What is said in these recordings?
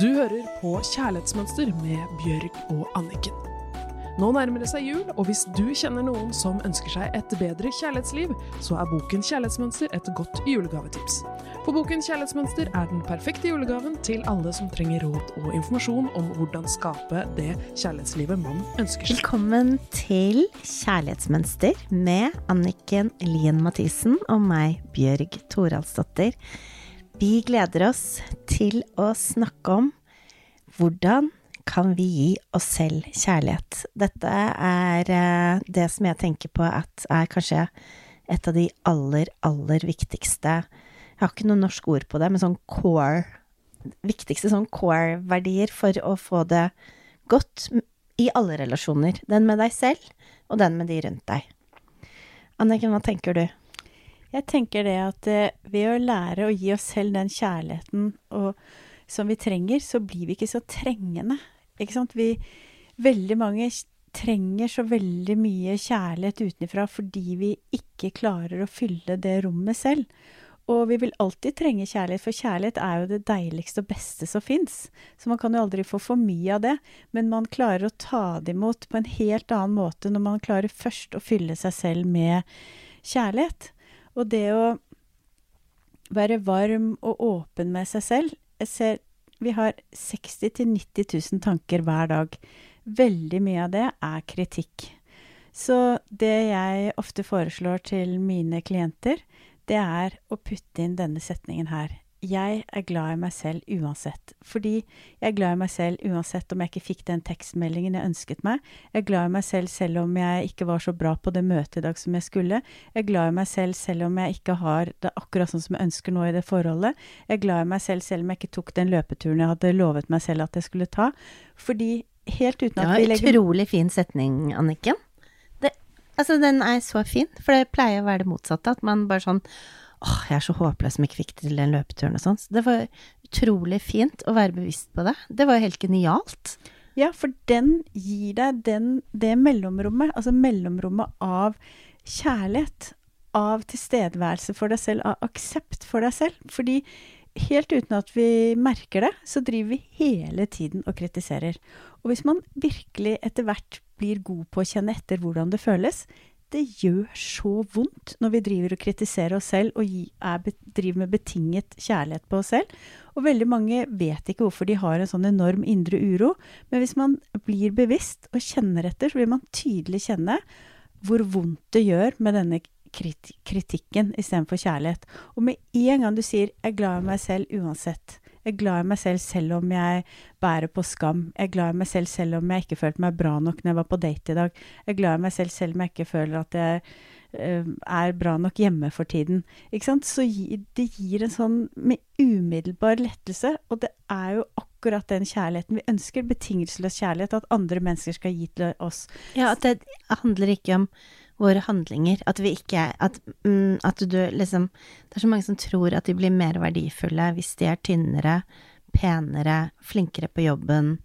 Du hører på Kjærlighetsmønster med Bjørg og Anniken. Nå nærmer det seg jul, og hvis du kjenner noen som ønsker seg et bedre kjærlighetsliv, så er boken Kjærlighetsmønster et godt julegavetips. For boken Kjærlighetsmønster er den perfekte julegaven til alle som trenger råd og informasjon om hvordan skape det kjærlighetslivet man ønsker seg. Velkommen til Kjærlighetsmønster med Anniken Lien Mathisen og meg, Bjørg Toralsdottir. Vi gleder oss til å snakke om hvordan kan vi gi oss selv kjærlighet? Dette er eh, det som jeg tenker på at er kanskje et av de aller, aller viktigste Jeg har ikke noe norsk ord på det, men sånn core Viktigste sånn core-verdier for å få det godt i alle relasjoner. Den med deg selv, og den med de rundt deg. Anniken, hva tenker du? Jeg tenker det at eh, ved å lære å gi oss selv den kjærligheten og, som vi trenger, så blir vi ikke så trengende. Ikke sant? Vi, veldig mange trenger så veldig mye kjærlighet utenfra fordi vi ikke klarer å fylle det rommet selv. Og vi vil alltid trenge kjærlighet, for kjærlighet er jo det deiligste og beste som fins. Så man kan jo aldri få for mye av det, men man klarer å ta det imot på en helt annen måte når man klarer først å fylle seg selv med kjærlighet. Og det å være varm og åpen med seg selv Jeg ser vi har 60 000-90 000 tanker hver dag. Veldig mye av det er kritikk. Så det jeg ofte foreslår til mine klienter, det er å putte inn denne setningen her jeg er glad i meg selv uansett. Fordi jeg er glad i meg selv uansett om jeg ikke fikk den tekstmeldingen jeg ønsket meg. Jeg er glad i meg selv selv om jeg ikke var så bra på det møtet i dag som jeg skulle. Jeg er glad i meg selv selv om jeg ikke har det akkurat sånn som jeg ønsker nå i det forholdet. Jeg er glad i meg selv selv om jeg ikke tok den løpeturen jeg hadde lovet meg selv at jeg skulle ta. Fordi helt uten at ja, vi legger Utrolig fin setning, Anniken. Det, altså, den er så fin, for det pleier å være det motsatte. At man bare sånn åh, jeg er så håpløs som ikke fikk til den løpeturen og sånn. Så det var utrolig fint å være bevisst på det. Det var jo helt genialt. Ja, for den gir deg den, det mellomrommet, altså mellomrommet av kjærlighet, av tilstedeværelse for deg selv, av aksept for deg selv. Fordi helt uten at vi merker det, så driver vi hele tiden og kritiserer. Og hvis man virkelig etter hvert blir god på å kjenne etter hvordan det føles, det gjør så vondt når vi driver og kritiserer oss selv og er, driver med betinget kjærlighet på oss selv. Og veldig mange vet ikke hvorfor de har en sånn enorm indre uro. Men hvis man blir bevisst og kjenner etter, så vil man tydelig kjenne hvor vondt det gjør med denne kritikken istedenfor kjærlighet. Og med en gang du sier 'jeg er glad i meg selv uansett', jeg er glad i meg selv selv om jeg bærer på skam. Jeg er glad i meg selv selv om jeg ikke følte meg bra nok når jeg var på date i dag. Jeg er glad i meg selv selv om jeg ikke føler at jeg uh, er bra nok hjemme for tiden. Ikke sant? Så det gir en sånn med umiddelbar lettelse, og det er jo akkurat den kjærligheten vi ønsker. Betingelsesløs kjærlighet. At andre mennesker skal gi til oss. Ja, at det handler ikke om våre handlinger. At vi ikke at, mm, at, du liksom Det er så mange som tror at de blir mer verdifulle hvis de er tynnere, penere, flinkere på jobben,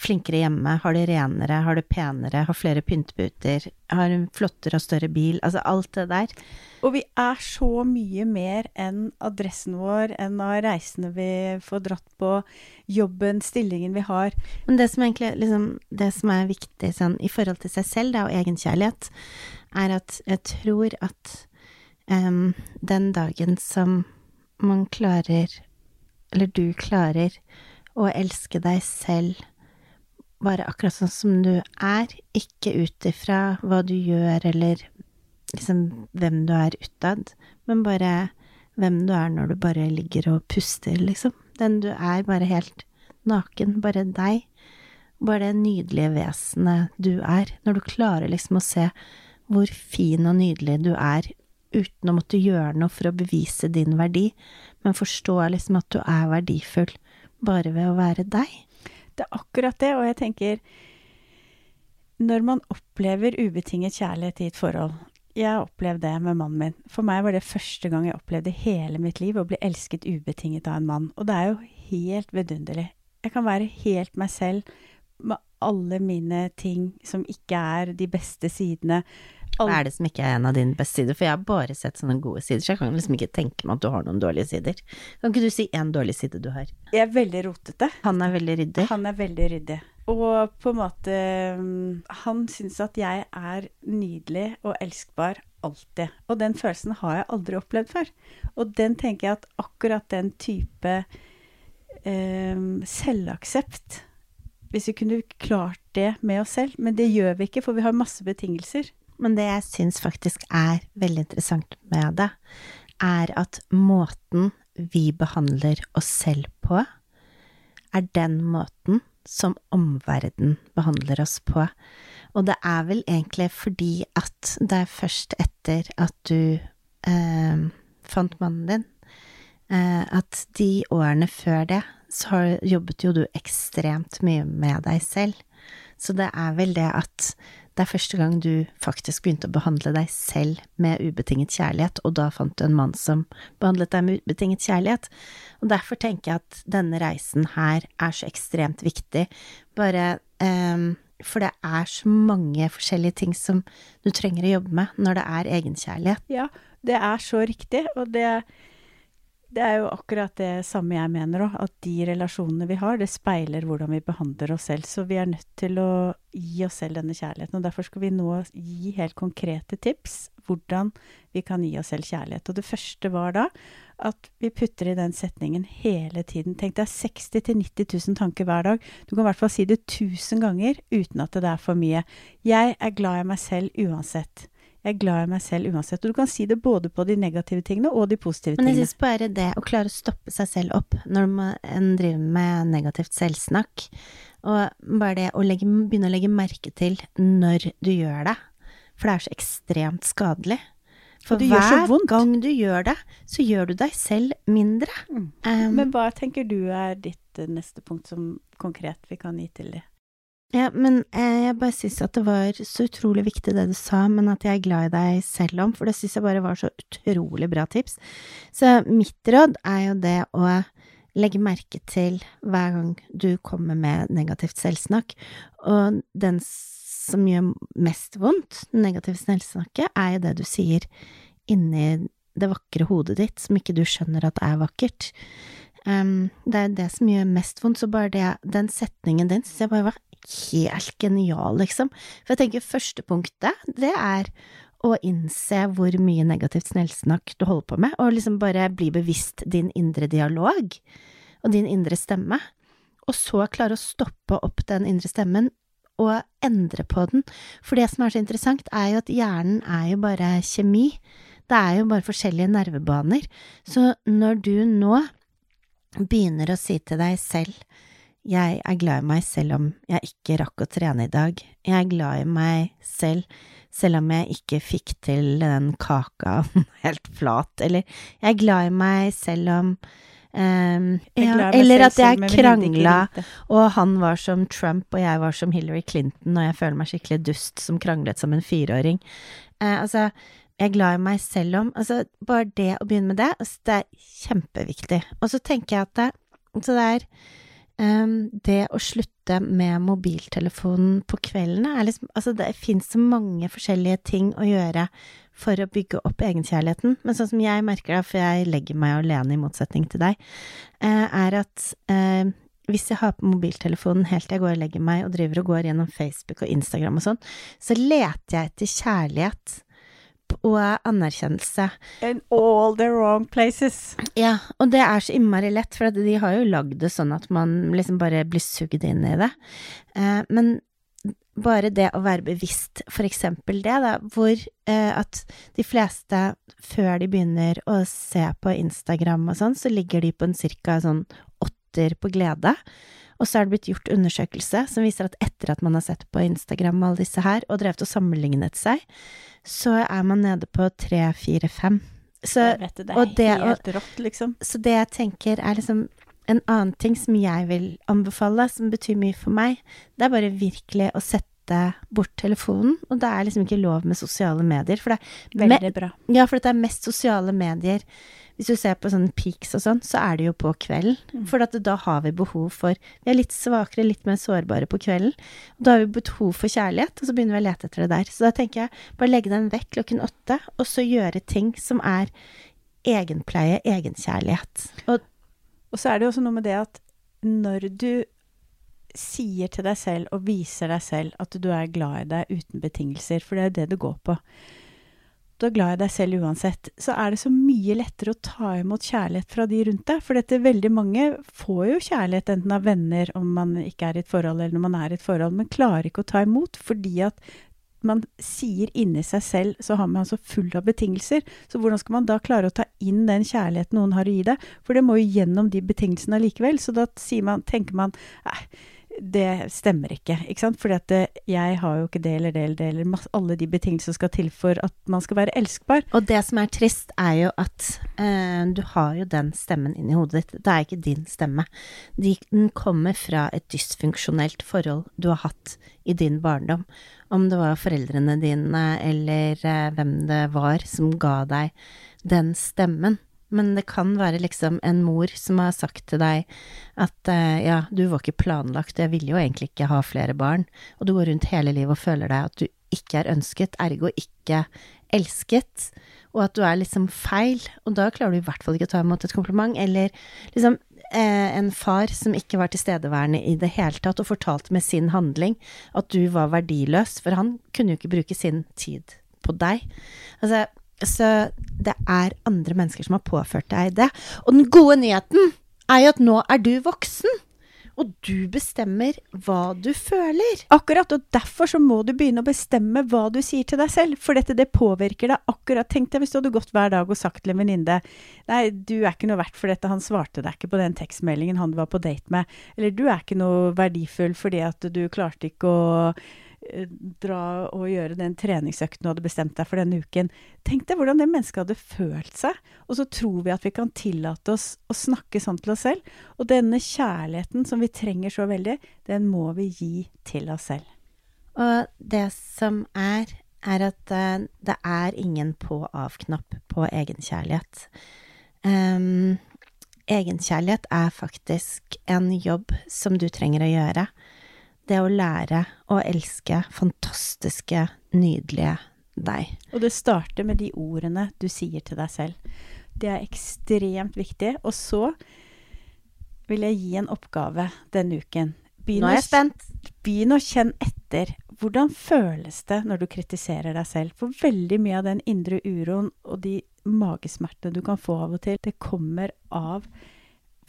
flinkere hjemme, har det renere, har det penere, har flere pynteputer, har en flottere og større bil. Altså alt det der. Og vi er så mye mer enn adressen vår, enn av reisene vi får dratt på, jobben, stillingen vi har. Men det som egentlig liksom, det som er viktig sånn, i forhold til seg selv, det er jo egenkjærlighet, er at jeg tror at um, den dagen som man klarer, eller du klarer, å elske deg selv bare akkurat sånn som du er, ikke ut ifra hva du gjør eller liksom hvem du er utad, men bare hvem du er når du bare ligger og puster, liksom. Den du er, bare helt naken, bare deg. Bare det nydelige vesenet du er. Når du klarer liksom å se hvor fin og nydelig du er uten å måtte gjøre noe for å bevise din verdi, men forstå liksom at du er verdifull bare ved å være deg. Det er akkurat det, og jeg tenker Når man opplever ubetinget kjærlighet i et forhold Jeg opplevde det med mannen min. For meg var det første gang jeg opplevde hele mitt liv å bli elsket ubetinget av en mann. Og det er jo helt vidunderlig. Jeg kan være helt meg selv med alle mine ting som ikke er de beste sidene Hva er det som ikke er en av dine beste sider? For jeg har bare sett sånne gode sider, så jeg kan liksom ikke tenke meg at du har noen dårlige sider. Kan ikke du si én dårlig side du har? Jeg er veldig rotete. Han er veldig ryddig. Han er veldig ryddig. Og på en måte mm, Han syns at jeg er nydelig og elskbar alltid. Og den følelsen har jeg aldri opplevd før. Og den tenker jeg at akkurat den type eh, selvaksept Hvis vi kunne klart det med oss selv, men det gjør vi ikke, for vi har masse betingelser. Men det jeg syns faktisk er veldig interessant med det, er at måten vi behandler oss selv på, er den måten som omverdenen behandler oss på. Og det er vel egentlig fordi at det er først etter at du eh, fant mannen din, eh, at de årene før det, så har, jobbet jo du ekstremt mye med deg selv. Så det er vel det at det er første gang du faktisk begynte å behandle deg selv med ubetinget kjærlighet, og da fant du en mann som behandlet deg med ubetinget kjærlighet. Og derfor tenker jeg at denne reisen her er så ekstremt viktig, bare um, for det er så mange forskjellige ting som du trenger å jobbe med når det er egenkjærlighet. Ja, det er så riktig, og det det er jo akkurat det samme jeg mener òg, at de relasjonene vi har, det speiler hvordan vi behandler oss selv. Så vi er nødt til å gi oss selv denne kjærligheten. Og derfor skal vi nå gi helt konkrete tips hvordan vi kan gi oss selv kjærlighet. Og det første var da at vi putter i den setningen hele tiden. Tenk deg 60 000-90 000 tanker hver dag. Du kan i hvert fall si det 1000 ganger uten at det er for mye. Jeg er glad i meg selv uansett. Jeg er glad i meg selv uansett. Og du kan si det både på de negative tingene og de positive tingene. Men jeg syns bare det å klare å stoppe seg selv opp når en driver med negativt selvsnakk, og bare det å legge, begynne å legge merke til når du gjør det, for det er så ekstremt skadelig. For hver gang du gjør det, så gjør du deg selv mindre. Mm. Um, Men hva tenker du er ditt eh, neste punkt som konkret vi kan gi til det? Ja, men eh, jeg bare syns at det var så utrolig viktig det du sa, men at jeg er glad i deg selv om, for det syns jeg bare var så utrolig bra tips. Så mitt råd er jo det å legge merke til hver gang du kommer med negativt selvsnakk, og den som gjør mest vondt, negativt selvsnakket, er jo det du sier inni det vakre hodet ditt, som ikke du skjønner at er vakkert. Um, det er det som gjør mest vondt, så bare det, den setningen din syns jeg bare var helt genial, liksom. For jeg tenker første punktet, det er å innse hvor mye negativt snellsnakk du holder på med, og liksom bare bli bevisst din indre dialog og din indre stemme. Og så klare å stoppe opp den indre stemmen og endre på den. For det som er så interessant, er jo at hjernen er jo bare kjemi. Det er jo bare forskjellige nervebaner. Så når du nå begynner å si til deg selv jeg er glad i meg selv om jeg ikke rakk å trene i dag. Jeg er glad i meg selv selv om jeg ikke fikk til den kaka helt flat, eller jeg er glad i meg selv om um, ja, Eller at jeg krangla, og han var som Trump og jeg var som Hillary Clinton, og jeg føler meg skikkelig dust som kranglet som en fireåring. Uh, altså, jeg er glad i meg selv om Altså, bare det å begynne med det, altså, det er kjempeviktig. Og så tenker jeg at det, så det er det å slutte med mobiltelefonen på kveldene er liksom Altså, det fins så mange forskjellige ting å gjøre for å bygge opp egenkjærligheten, men sånn som jeg merker det, for jeg legger meg alene i motsetning til deg, eh, er at eh, hvis jeg har på mobiltelefonen helt til jeg går og legger meg og driver og går gjennom Facebook og Instagram og sånn, så leter jeg etter kjærlighet og anerkjennelse. In all the wrong places. Ja, og det er så innmari lett, for de har jo lagd det sånn at man liksom bare blir sugd inn i det. Eh, men bare det å være bevisst, for eksempel det, da, hvor eh, at de fleste, før de begynner å se på Instagram og sånn, så ligger de på en cirka sånn åtter på glede. Og så er det blitt gjort undersøkelse som viser at etter at man har sett på Instagram alle disse her, og drevet og sammenlignet seg, så er man nede på tre, fire, fem. Så, det, det er det, helt og, rått, liksom. Så det jeg tenker er liksom en annen ting som jeg vil anbefale, som betyr mye for meg, det er bare virkelig å sette sette bort telefonen, og det er liksom ikke lov med sosiale medier. For det er, Veldig bra. ja, for det er mest sosiale medier Hvis du ser på sånne peaks og sånn, så er det jo på kvelden. Mm. For at da har vi behov for Vi er litt svakere, litt mer sårbare på kvelden. Og da har vi behov for kjærlighet, og så begynner vi å lete etter det der. Så da tenker jeg bare legge den vekk klokken åtte, og så gjøre ting som er egenpleie, egenkjærlighet. Og Og så er det jo også noe med det at når du sier til deg selv og viser deg selv at du er glad i deg uten betingelser, for det er jo det du går på Du er glad i deg selv uansett, så er det så mye lettere å ta imot kjærlighet fra de rundt deg. For dette veldig mange får jo kjærlighet enten av venner om man ikke er i et forhold, eller når man er i et forhold, men klarer ikke å ta imot fordi at man sier inni seg selv, så har man så full av betingelser. Så hvordan skal man da klare å ta inn den kjærligheten noen har å gi deg? For det må jo gjennom de betingelsene allikevel. Så da man, tenker man nei, det stemmer ikke. ikke sant? Fordi at det, jeg har jo ikke det eller det eller det, eller masse, alle de betingelsene som skal til for at man skal være elskbar. Og det som er trist, er jo at øh, du har jo den stemmen inni hodet ditt. Det er ikke din stemme. Den kommer fra et dysfunksjonelt forhold du har hatt i din barndom. Om det var foreldrene dine eller øh, hvem det var som ga deg den stemmen. Men det kan være liksom en mor som har sagt til deg at eh, ja, du var ikke planlagt, jeg ville jo egentlig ikke ha flere barn, og du går rundt hele livet og føler deg at du ikke er ønsket, ergo ikke elsket, og at du er liksom feil, og da klarer du i hvert fall ikke å ta imot et kompliment, eller liksom eh, en far som ikke var tilstedeværende i det hele tatt, og fortalte med sin handling at du var verdiløs, for han kunne jo ikke bruke sin tid på deg. Altså, så det er andre mennesker som har påført deg det. Og den gode nyheten er jo at nå er du voksen. Og du bestemmer hva du føler. Akkurat, og derfor så må du begynne å bestemme hva du sier til deg selv, for dette det påvirker deg akkurat. Tenk deg hvis du hadde gått hver dag og sagt til en venninne Nei, du er ikke noe verdt for dette, han svarte deg ikke på den tekstmeldingen han var på date med. Eller du er ikke noe verdifull fordi at du klarte ikke å dra og gjøre den treningsøkten du hadde bestemt deg for denne uken. Tenk deg hvordan det mennesket hadde følt seg. Og så tror vi at vi kan tillate oss å snakke sånn til oss selv. Og denne kjærligheten som vi trenger så veldig, den må vi gi til oss selv. Og det som er, er at eh, det er ingen på-av-knapp på egenkjærlighet. Um, egenkjærlighet er faktisk en jobb som du trenger å gjøre. Det å lære å elske fantastiske, nydelige deg. Og det starter med de ordene du sier til deg selv. Det er ekstremt viktig. Og så vil jeg gi en oppgave denne uken. Begynn Nå er jeg spent. Begynn å kjenne etter. Hvordan føles det når du kritiserer deg selv? For veldig mye av den indre uroen og de magesmertene du kan få av og til, det kommer av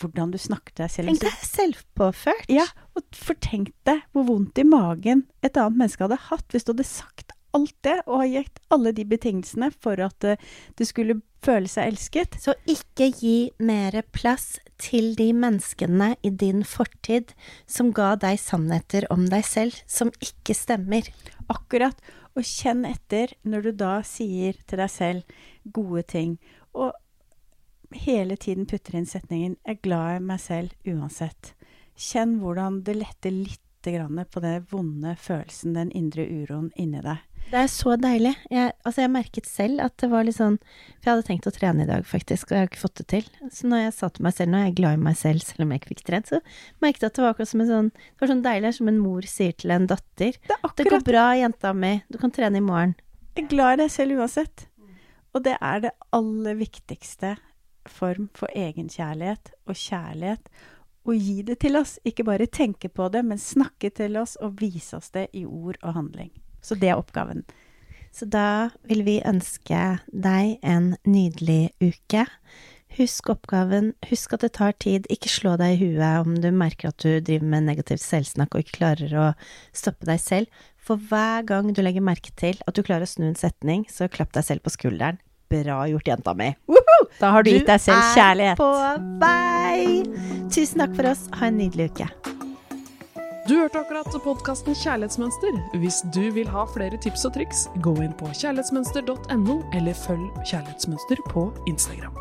hvordan du snakker til deg selv. Tenk deg selvpåført. Ja, og for tenk deg hvor vondt i magen et annet menneske hadde hatt hvis du hadde sagt alt det, og har gitt alle de betingelsene for at eh, du skulle føle seg elsket. Så ikke gi mer plass til de menneskene i din fortid som ga deg sannheter om deg selv som ikke stemmer. Akkurat. Og kjenn etter når du da sier til deg selv gode ting, og hele tiden putter inn setningen 'jeg er glad i meg selv uansett'. Kjenn hvordan det letter litt på den vonde følelsen, den indre uroen inni deg. Det er så deilig. Jeg, altså jeg merket selv at det var litt sånn For jeg hadde tenkt å trene i dag, faktisk, og jeg har ikke fått det til. Så når jeg sa til meg selv Nå er jeg glad i meg selv, selv om jeg ikke fikk trent, så merket jeg at det var akkurat som en sånn Det var sånn deilig, som en mor sier til en datter. Det er Det går bra, jenta mi. Du kan trene i morgen. Jeg er glad i deg selv uansett. Og det er det aller viktigste form for egenkjærlighet og kjærlighet. og gi det til oss. Ikke bare tenke på det, men snakke til oss og vise oss det i ord og handling. Så det er oppgaven. Så da vil vi ønske deg en nydelig uke. Husk oppgaven, husk at det tar tid, ikke slå deg i huet om du merker at du driver med negativt selvsnakk og ikke klarer å stoppe deg selv. For hver gang du legger merke til at du klarer å snu en setning, så klapp deg selv på skulderen. Bra gjort, jenta mi. Da har du gitt deg selv kjærlighet. Du er på vei! Tusen takk for oss. Ha en nydelig uke. Du hørte akkurat podkasten Kjærlighetsmønster. Hvis du vil ha flere tips og triks, gå inn på kjærlighetsmønster.no, eller følg Kjærlighetsmønster på Instagram.